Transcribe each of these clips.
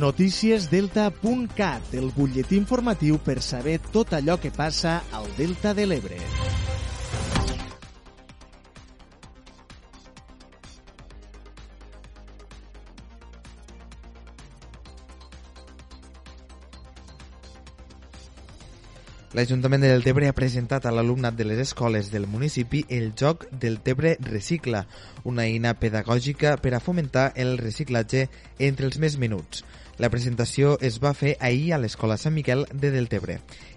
Noticiesdelta.cat, el butlletí informatiu per saber tot allò que passa al Delta de l'Ebre. L'Ajuntament de Deltebre ha presentat a l'alumnat de les escoles del municipi el joc del Tebre Recicla, una eina pedagògica per a fomentar el reciclatge entre els més menuts. La presentació es va fer ahir a l'Escola Sant Miquel de Deltebre.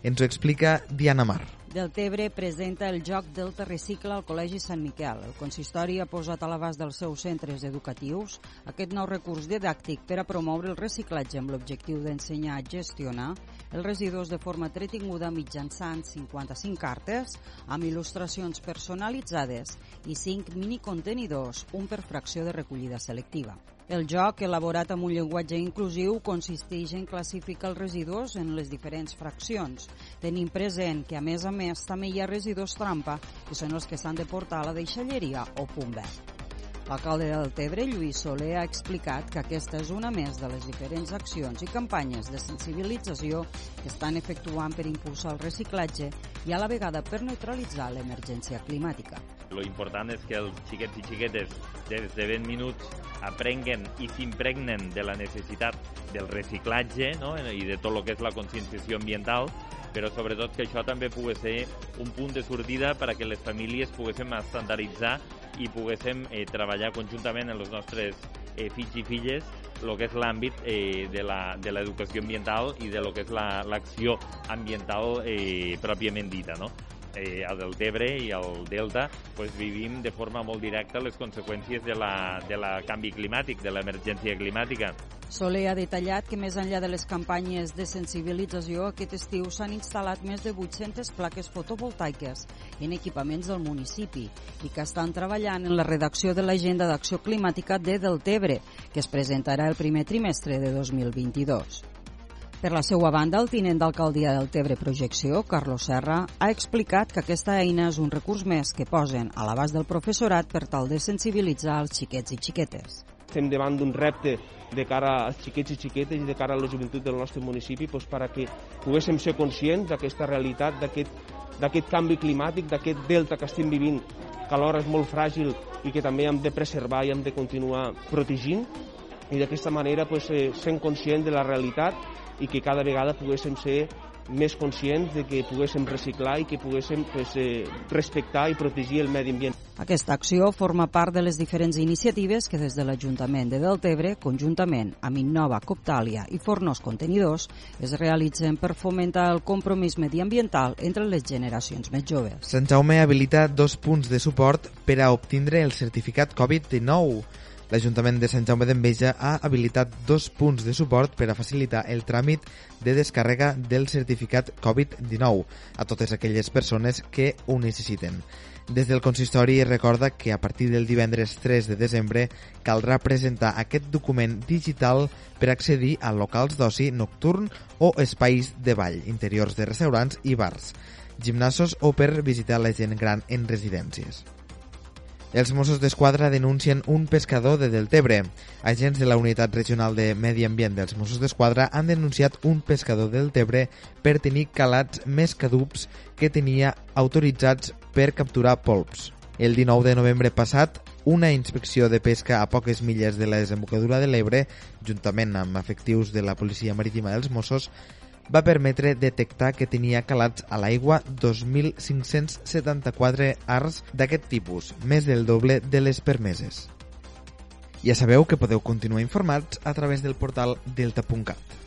Ens ho explica Diana Mar. Deltebre presenta el joc Delta Recicla al Col·legi Sant Miquel. El consistori ha posat a l'abast dels seus centres educatius aquest nou recurs didàctic per a promoure el reciclatge amb l'objectiu d'ensenyar a gestionar els residus de forma entretinguda mitjançant 55 cartes amb il·lustracions personalitzades i 5 minicontenidors, un per fracció de recollida selectiva. El joc, elaborat amb un llenguatge inclusiu, consisteix en classificar els residus en les diferents fraccions, tenint present que, a més a més, també hi ha residus trampa, que són els que s'han de portar a la deixalleria o punt verd. L'alcalde del Tebre, Lluís Soler, ha explicat que aquesta és una més de les diferents accions i campanyes de sensibilització que estan efectuant per impulsar el reciclatge i a la vegada per neutralitzar l'emergència climàtica. Lo important és que els xiquets i xiquetes des de 20 minuts aprenguen i s'impregnen de la necessitat del reciclatge no? i de tot el que és la conscienciació ambiental, però sobretot que això també pugui ser un punt de sortida per a que les famílies poguéssim estandarditzar i poguéssim eh, treballar conjuntament amb els nostres eh, fills i filles el que és l'àmbit eh, de l'educació ambiental i de lo que és l'acció la, ambiental eh, pròpiament dita. No? Eh, a Deltebre i al Delta pues, vivim de forma molt directa les conseqüències de la, de la canvi climàtic, de l'emergència climàtica. Soler ha detallat que més enllà de les campanyes de sensibilització, aquest estiu s'han instal·lat més de 800 plaques fotovoltaiques en equipaments del municipi i que estan treballant en la redacció de l'agenda d'acció climàtica de Deltebre, que es presentarà el primer trimestre de 2022. Per la seva banda, el tinent d'alcaldia del Tebre Projecció, Carlos Serra, ha explicat que aquesta eina és un recurs més que posen a l'abast del professorat per tal de sensibilitzar els xiquets i xiquetes. Estem davant d'un repte de cara als xiquets i xiquetes i de cara a la joventut del nostre municipi doncs, per a que poguéssim ser conscients d'aquesta realitat, d'aquest canvi climàtic, d'aquest delta que estem vivint, que alhora és molt fràgil i que també hem de preservar i hem de continuar protegint i d'aquesta manera doncs, sent conscients de la realitat i que cada vegada poguéssim ser més conscients de que poguéssim reciclar i que poguéssim pues, eh, respectar i protegir el medi ambient. Aquesta acció forma part de les diferents iniciatives que des de l'Ajuntament de Deltebre, conjuntament amb Innova, Coptàlia i Fornos Contenidors, es realitzen per fomentar el compromís mediambiental entre les generacions més joves. Sant Jaume habilita dos punts de suport per a obtindre el certificat Covid-19 l'Ajuntament de Sant Jaume d'Enveja ha habilitat dos punts de suport per a facilitar el tràmit de descàrrega del certificat Covid-19 a totes aquelles persones que ho necessiten. Des del consistori recorda que a partir del divendres 3 de desembre caldrà presentar aquest document digital per accedir a locals d'oci nocturn o espais de ball, interiors de restaurants i bars, gimnasos o per visitar la gent gran en residències. Els Mossos d'Esquadra denuncien un pescador de Deltebre. Agents de la Unitat Regional de Medi Ambient dels Mossos d'Esquadra han denunciat un pescador del Tebre per tenir calats més cadups que tenia autoritzats per capturar polps. El 19 de novembre passat, una inspecció de pesca a poques milles de la desembocadura de l'Ebre, juntament amb efectius de la Policia Marítima dels Mossos, va permetre detectar que tenia calats a l'aigua 2.574 arts d'aquest tipus, més del doble de les permeses. Ja sabeu que podeu continuar informats a través del portal delta.cat.